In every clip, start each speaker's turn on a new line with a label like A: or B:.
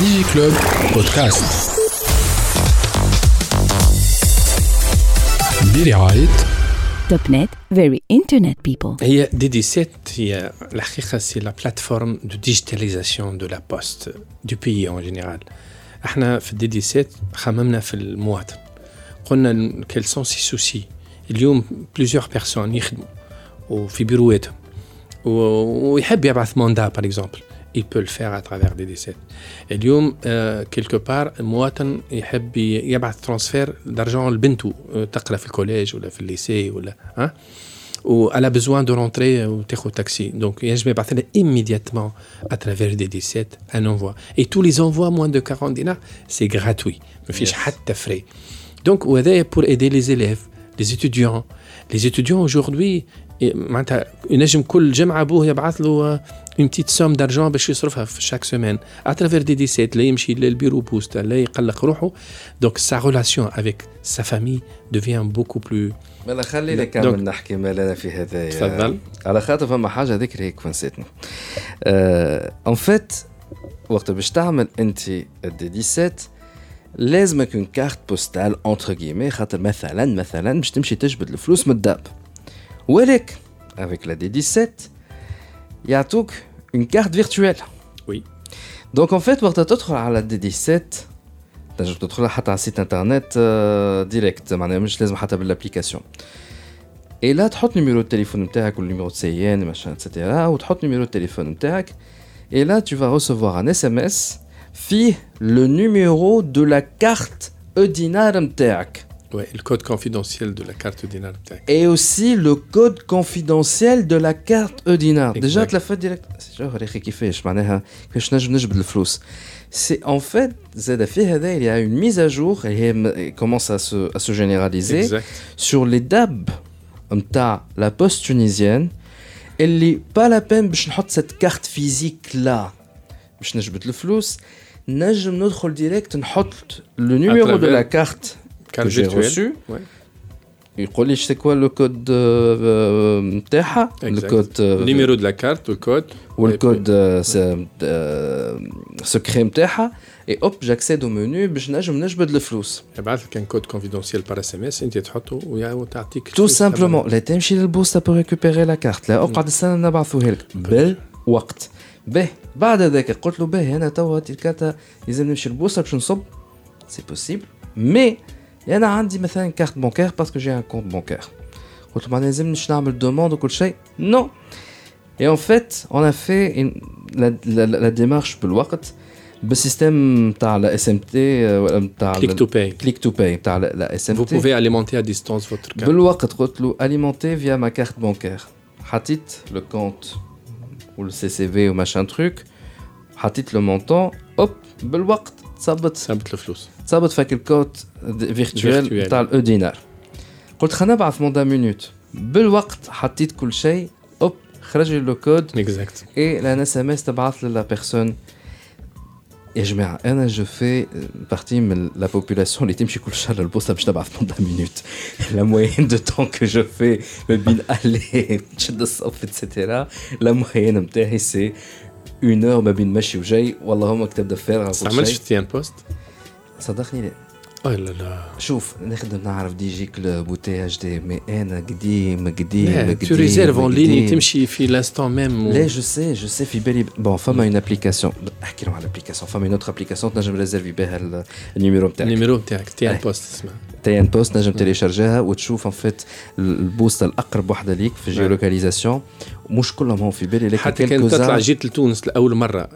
A: Digi Club Podcast برعاية
B: توب نت very internet people
C: هي دي دي 7 هي الحقيقه سي لا بلاتفورم دو ديجيتاليزاسيون دو لا بوست دو بيي اون جينيرال احنا في الدي دي 7 خممنا في المواطن قلنا كيل سون سي سوسي اليوم بليزيور بيرسون يخدموا وفي بيرواتهم ويحب يبعث موندا باغ اكزومبل il peut le faire à travers des décès. اليوم quelque part المواطن يحب يبعث ترانسفير d'argent لبنته تقرا في الكوليج ولا في الليسي ولا ها ou elle a besoin de rentrer ou تاخذ taxi donc ينجم يبعث لها immédiatement à travers des 17 un envoi et tous les envois moins de 40 dinars c'est gratuit ما فيش حتى frais donc وهذا pour aider les élèves les étudiants les étudiants aujourd'hui معناتها ينجم اون بتيت سوم دارجون باش يصرفها في شاك سيمين اترافير دي دي سيت لا يمشي للبيرو بوست لا يقلق روحه. دونك سا ريلاسيون افيك سا فامي دوفيان بوكو بلو
D: مالا خلينا كامل نحكي ما لنا في هذا
C: تفضل.
D: على خاطر فما حاجة ذكر هيك فنسيتني اون آه فيت وقت باش تعمل أنت الدي 17 لازم يكون كارت بوستال اونتر كيمي خاطر مثلا مثلا باش تمشي تجبد الفلوس من الداب. ولكن il y a donc une carte virtuelle.
C: Oui.
D: Donc en fait, quand tu à la DD7, tu as à un site internet euh, direct, je laisse l'application. Et là, tu as le numéro de téléphone de ou le numéro de CIN, machin, etc. Ou tu as le numéro de téléphone Et là, tu vas recevoir un SMS, fi le numéro de la carte Edina
C: Ouais, le code confidentiel de la carte.
D: Et aussi le code confidentiel de la carte dinar. Déjà, tu l'as ah, fait hein. direct. C'est en fait, il y a une mise à jour et commence à se, à se généraliser sur les DAB, la poste tunisienne. Elle n'est pas la peine de mettre cette carte physique là. Je pas. Je direct, le numéro de la carte que j'ai
C: virtuelle.
D: reçue
C: Ouais.
D: يقول لي سي كوا لو كود نتاعها
C: Exact.
D: الكود
C: Le numéro de la carte, le code.
D: والكود سكري نتاعها اي اوب جاكسيد او منو باش نجم نجبد الفلوس
C: يبعث لك ان كود confidentiel par SMS انت تحطه ويا- وتعطيك
D: تو
C: الفلوس
D: سامبلومون لا تمشي للبوسطه بور ريكوبيري لا كارت لا اقعد استنى نبعثوها لك بالوقت به بعد ذاك قلت له به انا توا هاتي الكارت لازم نمشي للبوسطه باش نصب سي بوسيبل مي انا عندي مثلا كارت بانكير باسكو جي ان كونت بانكير قلت له ما لازمنيش نعمل دوموند وكل شيء نو Et en fait, on a fait une- la, la, la, la démarche بالوقت بالسيستم تاع لا اس ام تي تاع
C: Click to pay.
D: كليك تو باي تاع لا اس ام
C: Vous
D: تي
C: pouvez alimenter à distance votre carte.
D: بالوقت قلت له alimenter via ma carte bancaire حطيت le compte ou le CCV ou machin truc حطيت le montant hop بالوقت تصبت
C: ثابت الفلوس.
D: تصبت فيك الكود فيرتوال
C: Virtuel.
D: تاع الاو دينار قلت خلينا نبعث موندا مينوت بالوقت حطيت كل شيء اوب خرج لي لو كود
C: Exact.
D: اي لا اس ام اس تبعث للا بيرسون يا جماعه انا جو في بارتي من لا بوبولاسيون اللي تمشي كل شهر للبوسطه باش تبعث موندا مينوت لا موين دو تون كو جو في ما بين الي تشد الصف اتسيتيرا لا موين نتاعي سي اون اور ما بين مشي وجاي والله هما كتاب دفار على كل
C: استعملتش
D: شيء
C: تي ان بوست؟
D: صدقني لا
C: اه لا لا
D: شوف نخدم نعرف دي جي كلوب وتي اش دي مي انا قديم قديم
C: لا
D: قديم
C: تو ريزيرف اون ليني
D: قديم.
C: تمشي في l'instant même.
D: لا جو سي جو سي في بالي بون فما اون ابليكاسيون احكي لهم على الابليكاسيون فما اون اوتر ابليكاسيون تنجم ريزيرفي بها ال- النيميرو نتاعك
C: النيميرو نتاعك تي ان
D: أي.
C: بوست اسمها.
D: تي ان بوست نجم تيليشارجيها وتشوف ان فيت البوست الأقرب وحدة ليك في الجيولوكاليزاسيون. مش كلهم هم في بالي لكن
C: حتى كان تطلع جيت لتونس لأول مرة.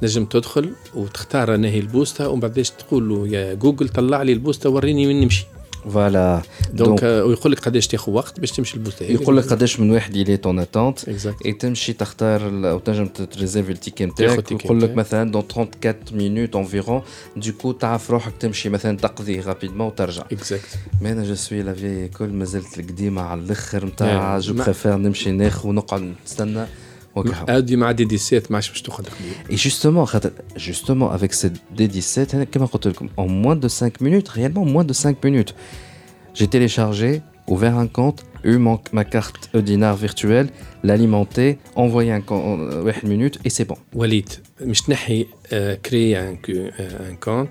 C: تنجم تدخل وتختار نهي البوسته ومن بعدش تقول له يا جوجل طلع لي البوسته وريني وين نمشي
D: فوالا
C: دونك ويقول لك قداش تاخذ وقت باش تمشي البوسته
D: يقول لك قداش من واحد يلي تون اتونت اي تمشي تختار ال- أو تنجم تريزيرفي التيكي نتاعك ويقول لك. مثلا دون 34 مينوت انفيرون دوكو تعرف روحك تمشي مثلا تقضي رابيدمون وترجع.
C: اكزاكت
D: مي أنا جو سوي لا في كل مازلت القديمة على الأخر نتاع. جو بريفير نمشي ناخذ ونقعد. نستنى Et justement, justement, avec cette D17, en moins de 5 minutes, réellement moins de 5 minutes, j'ai téléchargé, ouvert un compte, eu ma carte dinar virtuelle, l'alimenter, envoyer un compte, euh, une minute et c'est bon.
C: Walid, je euh, créer un, euh, un compte,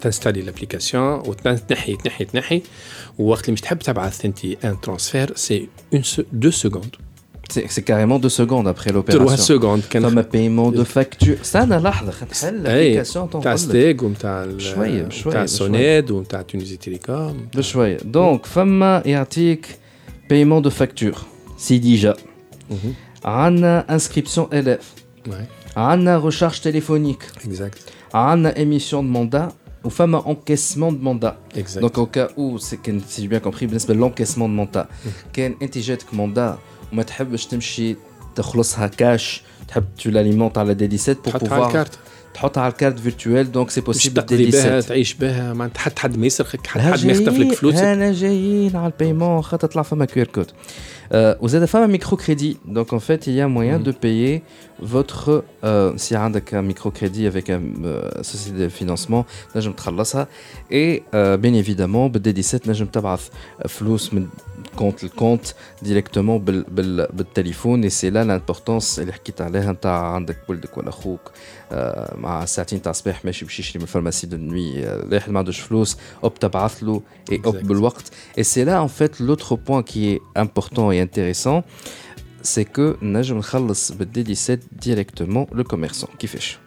C: t'installer l'application, ou t'installer, t'installer, ou un transfert, c'est deux secondes. انت ان ترانسفير سي اون دو سكوند
D: C'est c'est carrément deux secondes après
C: 3
D: l'opération.
C: سكوند
D: فما
C: كان
D: paiement de facture. استنى لحظة خلينا نحل
C: اي
D: الابليكاسيون
C: تاع
D: تنقل
C: ستيك ومتاع ال-
D: بشوية- بشوية-
C: تاع
D: بشوية.
C: سونيد ومتاع تونيزي تيليكوم
D: بشوية دونك فما يعطيك paiement de facture سي ديجا عندنا inscription élève عندنا recharge téléphonique
C: اكزاكت
D: عندنا émission de mandat وفما encaissement de mandat
C: اكزاكت
D: Donc au cas où, c'est que, si j'ai bien compris, بالنسبة للانكيسمون de mandat كان انت جاتك موندا وما تحبش تمشي تخلصها كاش تحب tu l'alimentes على دي 17 pour
C: تحطها على
D: pouvoir
C: الكارت
D: تحطها على الكارت فيرتوال دونك سي
C: مش
D: بوسيبل
C: تقضي
D: دي
C: بها
D: 17
C: تعيش بها ما حد حد ما يسرقك حد
D: ها
C: حد ما يخطف لك
D: جايين-
C: فلوسك
D: هنا جايين على البايمون خاطر تطلع فما كيو ار كود وزاد فما ميكرو كريدي دونك en fait il y a moyen de payer votre euh, si عندك un microcrédit avec un euh, société de financement نجم تخلصها et euh, bien évidemment بالدي 17 نجم تبعث فلوس من كونت الكونت ديريكتومون بال بال بالتليفون et c'est là l'importance اللي حكيت عليها نتاع عندك ولدك ولا اخوك آه، مع ساعتين تاع الصباح ماشي باش يشري من الفارماسي دو نوي لاحد ما عندوش فلوس اوب تبعث له et اوب
C: Exact.
D: بالوقت et c'est là en fait l'autre point qui est important et intéressant c'est que نجم نخلص بالدي 17 directement le commerçant كيفاش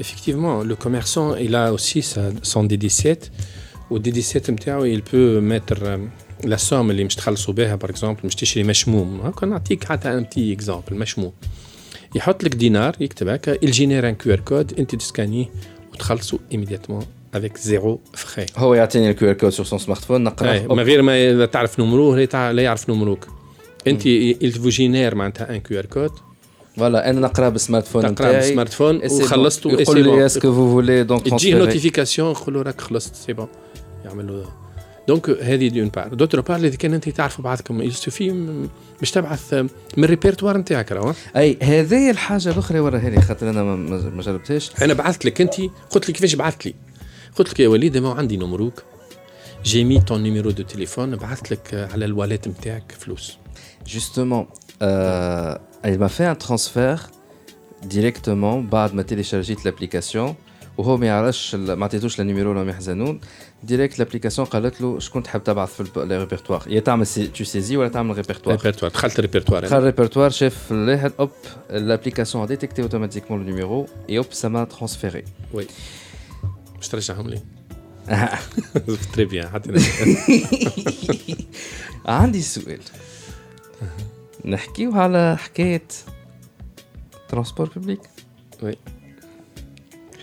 C: Effectivement, le commerçant, il a aussi sa- son D17. Au D17 نتاعو il peut mettre لا سوم اللي مش تخلصوا بها باغ اكزومبل مش تشري مشموم. هكا نعطيك حتى ان بتي اكزومبل مشموم. يحط لك دينار يكتب هكا الجينير ان كيو ار كود انت تسكانيه وتخلصوا ايميدياتمون افيك زيرو فخي
D: هو يعطيني الكيو ار كود سور سون سمارت فون
C: نقراه من غير ما تعرف نمروه لا يعرف نمروك. انت الفو جينير معناتها ان كيو ار كود
D: فوالا أنا نقرا بالسمارت فون نقرا
C: بالسمارت فون وخلصت
D: يقول لي اسكو فو فولي دونك
C: تجيه نوتيفيكاسيون يقول له راك خلصت سي بون يعمل له دونك هذه دون بار. دوتر بار اذا كان انت تعرفوا بعضكم يستوفي باش تبعث من الريبرتوار نتاعك راهو.
D: أي هذه الحاجة الأخرى وراها لي خاطر أنا ما- ما ما جربتهاش.
C: أنا بعثت لك أنت قلت لك كيفاش بعثت لي. قلت لك يا وليد ما عندي نمروك جي مي طون نيميرو دو تليفون بعثت لك على الواليت نتاعك فلوس.
D: Euh, elle m'a fait un transfert directement بعد ما téléchargé l'application. وهو ما يعرفش ما عطيتوش النيميرو ولا يحزنون ديريكت l'application قالت له شكون تحب تبعث في الريبرتوار يا تعمل سي تو سيزي ولا تعمل ريبرتوار
C: ريبرتوار دخلت الريبرتوار.
D: دخل الريبرتوار شاف الواحد اوب automatiquement le numéro et hop ça m'a transféré.
C: وي باش ترجعهم لي تري بيان حتى
D: عندي سؤال. نحكيو على حكاية ترانسبور بوبليك
C: وي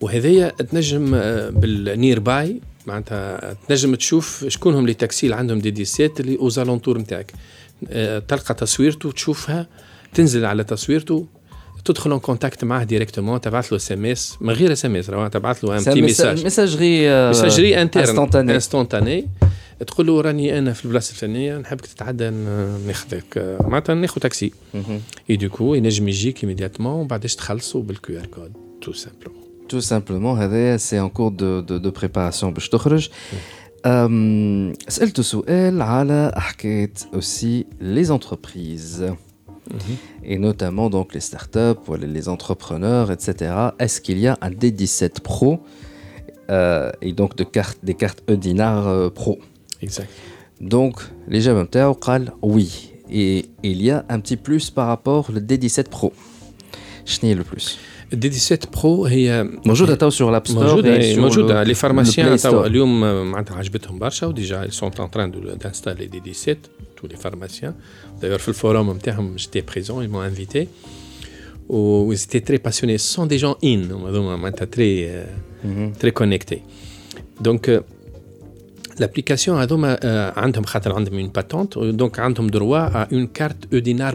C: وهذيا تنجم آه، بالنير باي معناتها تنجم تشوف شكون هم لي تاكسي اللي عندهم دي دي سيت اللي اوزالونتور نتاعك. آه، تلقى تصويرته تشوفها تنزل على تصويرته تدخل ان كونتاكت معاه ديريكتومون تبعث له اس ام اس من غير اس ام اس تبعث له ان بتي ميساج
D: ميساجري
C: ميساجري انترن
D: انستونتاني
C: انستونتاني تقول له راني أنا في البلاصة الفلانية نحبك تتعدى ناخذك آه، معناتها ناخذ تاكسي. اي دوكو ينجم يجيك ايميدياتمون وبعدش تخلصوا بالكيو آر كود تو سامبلومون
D: تو سامبلومون هذايا سي ان كور دو دو دو بريباراسيون باش تخرج أم، سالته سؤال على حكايه اوسي لي زونتربريز et notamment donc les startups, voilà, les entrepreneurs, etc. Est-ce qu'il y a un D17 Pro euh, et donc de cartes, des cartes Eudinar euh, Pro
C: اكزاكت
D: Donc les gens نتاعو قال oui et il y a un petit plus par rapport le D17 Pro. شنو هي le plus
C: الدي دي 7 برو هي
D: موجودة تو sur l'App Store
C: موجوده
D: et
C: هي
D: sur
C: موجوده
D: le-
C: لي
D: le
C: فارماسيان
D: Play
C: توا
D: Store.
C: اليوم آه، معناتها عجبتهم برشا وديجا ils sont en train de- d'installer des 17 tous les pharmaciens d'ailleurs في الفوروم نتاعهم j'étais présent ils m'ont invité و ils étaient très passionnés ce sont des gens in هذوما معناتها très euh, très connectés donc euh, l'application هذوما آه، عندهم خاطر عندهم une patente donc عندهم droit à une carte Eudinar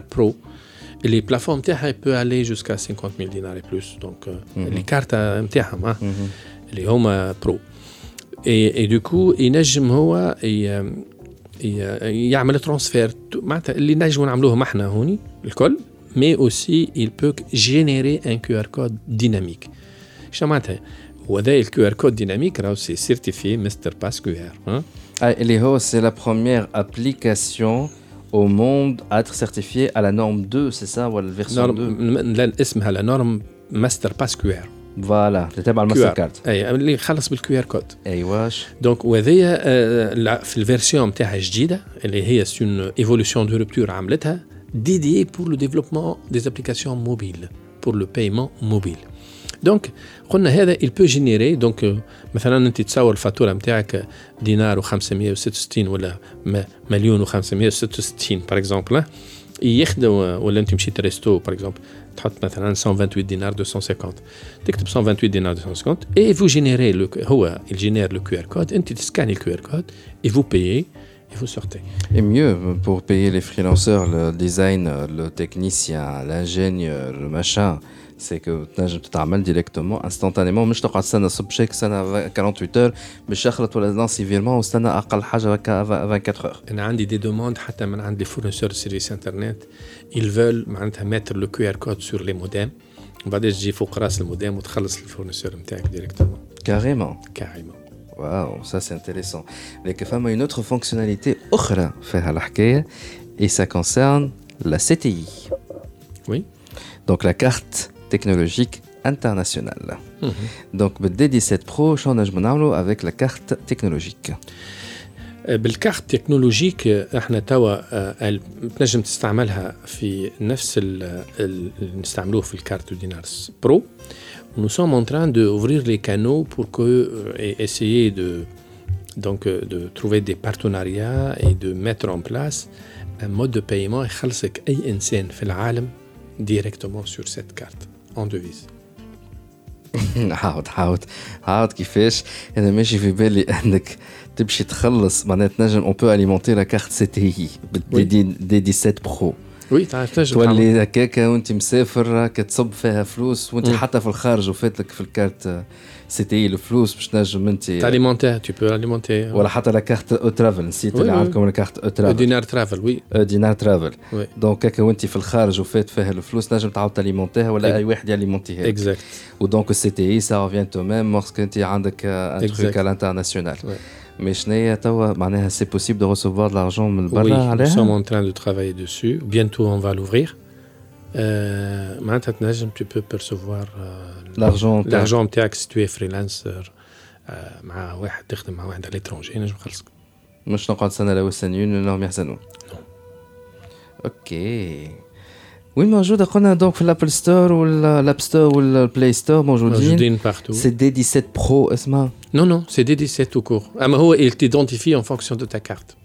C: Pro اللي البلافون نتاعها peut aller jusqu'à 50 000 dinars et plus donc euh, les cartes نتاعهم آه، اللي هما برو et, et du coup ينجم هو ي- ي- يعمل ترانسفير معناتها اللي نجموا نعملوه احنا هوني الكل mais aussi il peut générer un QR code dynamique شنو معناتها هو ذا الكيو ار كود ديناميك راهو سي سيرتيفي مستر باس كيو ار
D: Ah, Eliho, c'est la première application au monde à être certifiée à la norme 2, c'est ça, ou à la version 2
C: نورم اسمها لا نورم ماستر باس كيو ار
D: Voilà, le thème à
C: كيو
D: Mastercard.
C: ار اي اللي خلص بالكيو ار كود
D: ايواش
C: دونك وهذيا آه، لا- في الفيرسيون نتاعها الجديده اللي هي سي اون ايفولوسيون دو رupture عملتها dédiée pour le développement des applications mobiles pour le paiement mobile دونك قلنا هذا il peut générer دونك آه، مثلا انت تصور الفاتوره نتاعك دينار و566 ولا م- مليون و566 باغ اكزومبل ياخذوا ولا انت مشيت ريستو باغ اكزومبل تحط مثلا 128 دينار 250 تكتب 128 دينار 250 et vous générez le هو il génère le QR code انت تسكاني الكيو ار كود et vous payez et vous sortez
D: Et mieux, pour payer les freelancers, le design, le technicien, l'ingénieur, le machin, c'est que tu t'amènes directement, instantanément. مش تقعد تستنى صب شيك سنة 48 heures باش يخلط ولا لانسي فيرمون واستنى أقل حاجة هكا 24 heures.
C: انا عندي دي دوموند حتى من عند لي فورنيسور سيرفيس انترنت ils veulent معناتها mettre le QR code sur les modems وبعدين تجي فوق راس المودام وتخلص الفورنيسور نتاعك ديريكتومون
D: Carrément.
C: كاريمون
D: Waouh, ça c'est intéressant. لكن فما une autre fonctionnalité أخرى فيها الحكاية et ça concerne la CTI.
C: Oui.
D: Donc la carte technologique internationale. Donc le D17 Pro, شنو نجمو نعملو avec la carte technologique.
C: بالكارت تكنولوجيك احنا توا آه، ال- تنجم تستعملها في نفس ال- ال- اللي نستعملوه في الكارت دينارس برو Nous sommes en train d'ouvrir les canaux pour que, euh, et essayer de, donc, euh, de trouver des partenariats et de mettre en place un mode de paiement يخلصك أي إنسان في العالم directement sur cette carte En devise.
D: عاود عاود عاود كيفاش؟ أنا ماشي في بالي أنك تمشي تخلص معناها تنجم اون بو اليمونتي لا كارت سي تي اي بالدي دي 17 برو.
C: Oui, تعرف تنجم
D: تولي هكاكا وانت مسافر هكا تصب فيها فلوس وانت حتى في الخارج وفات لك في الكارت سي تي اي الفلوس باش تنجم انت
C: t'alimenter, tu peux alimenter.
D: ولا حتى لا كارت او ترافل نسيت
C: وي
D: اللي
C: وي.
D: عندكم لا كارت او
C: Le
D: ترافل
C: dinar travel, oui.
D: أو دينار ترافل
C: oui.
D: دونك هكا وانت في الخارج وفات فيها الفلوس نجم تعاود تاليمونتيها ولا
C: إك-
D: اي واحد ياليمونتيها لك.
C: Exact.
D: ودونك السي تي اي سا ريفيان تو ميم لورسك انت عندك ان
C: Exact.
D: تروك على الانترناسيونال
C: Ouais.
D: مي شنيا توا معناها سي بوسيبل دو ريسيفوار دو لارجون من
C: Oui,
D: برا
C: nous sommes
D: عليها
C: en train de travailler dessus. Bientôt, on va l'ouvrir. Euh, معناتها تنجم tu peux percevoir euh,
D: لارجون تاع
C: l'argent نتاعك si tu es freelancer آه، مع واحد تخدم مع واحد على l'étranger نجم يخلصك
D: مش نقعد سنه لو يستنيون انهم يحزنون اوكي وين موجوده قلنا دونك في الابل ستور والاب ستور والبلاي ستور موجودين
C: موجودين partout.
D: سي دي 17 برو اسمها
C: Non, non, c'est D17 tout court. أما هو il t'identifie en fonction de ta carte.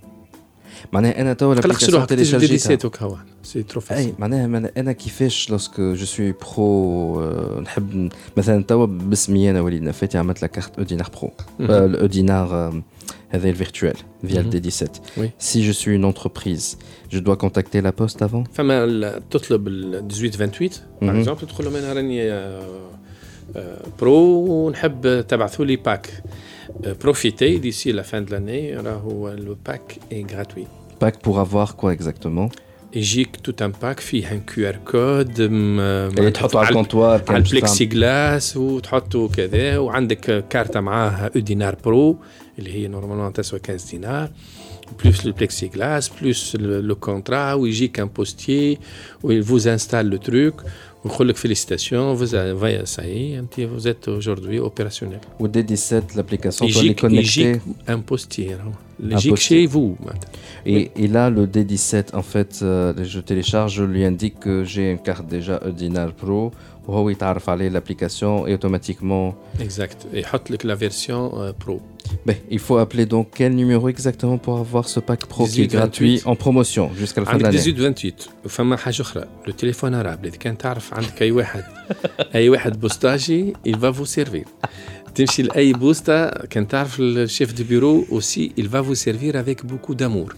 D: معناها انا توا
C: خليك شنو
D: الابليكاسيون
C: تكتب
D: تيليشارجيتها
C: D17 وكا سي ترو
D: اي
C: فاسيل.
D: معناها من- انا كيفاش لوسك جو سوي برو آه، نحب ن- مثلا توا باسمي انا وليد نفاتي عملت لا كارت اودينار برو الاودينار هذا الفيرتوال فيا
C: Mhm.
D: الدي 17
C: Oui.
D: si je suis une entreprise je dois contacter la poste avant
C: فما ال- تطلب ال 1828 باغ
D: مهم.
C: اكزومبل تقول لهم انا راني آه، آه، برو ونحب تبعثوا لي باك بروفيتي ديسي لا فان دو لاني راهو لو باك اي غراتوي
D: Pack pour avoir quoi exactement
C: يجيك توت ان باك فيه ان كيو ار كود
D: اللي تحطه على الكونتوار كان
C: على
D: باش تعمل-
C: البلكسي جلاس وتحطه كذا وعندك كارتة معاها او دينار برو اللي هي نورمالمون تسوى 15 دينار بلوس البلكسي جلاس بلوس لو كونترا ويجيك ان بوستيي ويفوز انستال لو تروك ويقول لك فيليسيتاسيون فوز félicitations, vous
D: avez essayé, vous êtes
C: aujourd'hui opérationnel.
D: Ou
C: D17, l'application doit les
D: connecter.
C: Impostir.
D: Hein.
C: Logique chez vous.
D: Et, et, là, le D17, en fait, euh, je télécharge, je lui indique que j'ai une carte déjà Dinar Pro. Huawei t'arrive l'application et automatiquement.
C: Exact. Et hot la version euh, Pro.
D: Ben, il faut appeler donc quel numéro exactement pour avoir ce pack pro qui est
C: 18,
D: gratuit en promotion jusqu'à la fin de
C: عندك
D: l'année
C: 18 28 وفما حاجه اخرى لو تليفون ارابل اذا كان تعرف عندك اي واحد اي واحد بوستاجي il va vous servir تمشي لاي بوسطه كان تعرف الشيف دو بيرو اوسي il va vous servir avec beaucoup d'amour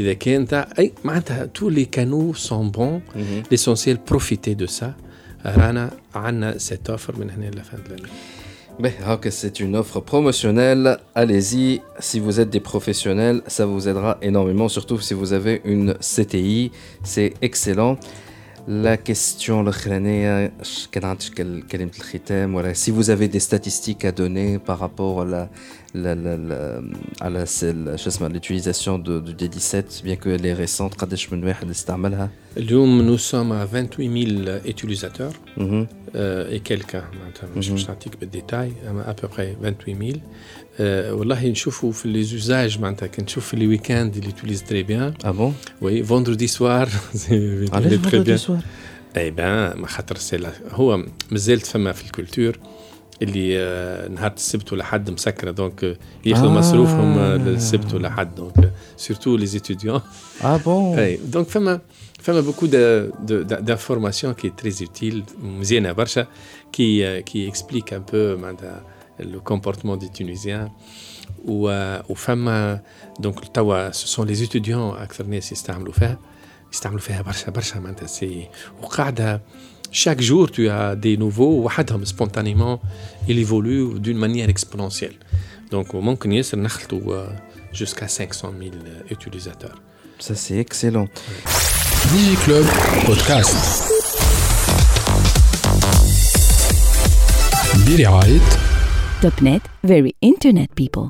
C: اذا كان تاع اي معناتها tous les canaux sont bons l'essentiel profitez de ça رانا عندنا cette offre من هنا لفان l'année Ben,
D: Mais que c'est une offre promotionnelle, allez-y, si vous êtes des professionnels, ça vous aidera énormément, surtout si vous avez une CTI, c'est excellent. La question, si vous avez des statistiques à donner par rapport à la, la, la, à l'utilisation de, de, des 17, bien que elle est récente, قداش من واحد استعملها
C: اليوم nous sommes à 28 000 utilisateurs
D: مهم.
C: euh, et quelqu'un معناتها مش مش نعطيك بالديتاي اما à peu près 28 000 euh, والله نشوفوا في لي زوزاج معناتها كي نشوف في لي ويكاند اللي يوتيليز تري بيان
D: Ah bon
C: وي فوندردي سوار
D: علاش vendredi soir
C: اي بان ما خاطر سي لا- هو مازالت فما في الكولتور اللي آه، نهار السبت ولا حد مسكره دونك آه، ياخذوا
D: آه.
C: مصروفهم آه، للسبت ولا حد دونك سورتو لي ستوديون
D: Ah bon
C: اي دونك فما فما بوكو d'informations qui est très utile مزيانه برشا qui qui explique un peu معناتها le comportement des Tunisiens و وفما دونك توا ce sont les étudiants اكثر ناس يستعملوا فيها يستعملوا فيها برشا برشا معناتها سي وقاعده chaque jour tu as des nouveaux وحدهم spontanément il évolue d'une manière exponentielle donc ممكن ياسر نخلطوا آه، jusqu'à 500 000 utilisateurs
D: Ça c'est excellent.
A: Digi Club Podcast برعاية
B: Topnet, very internet people.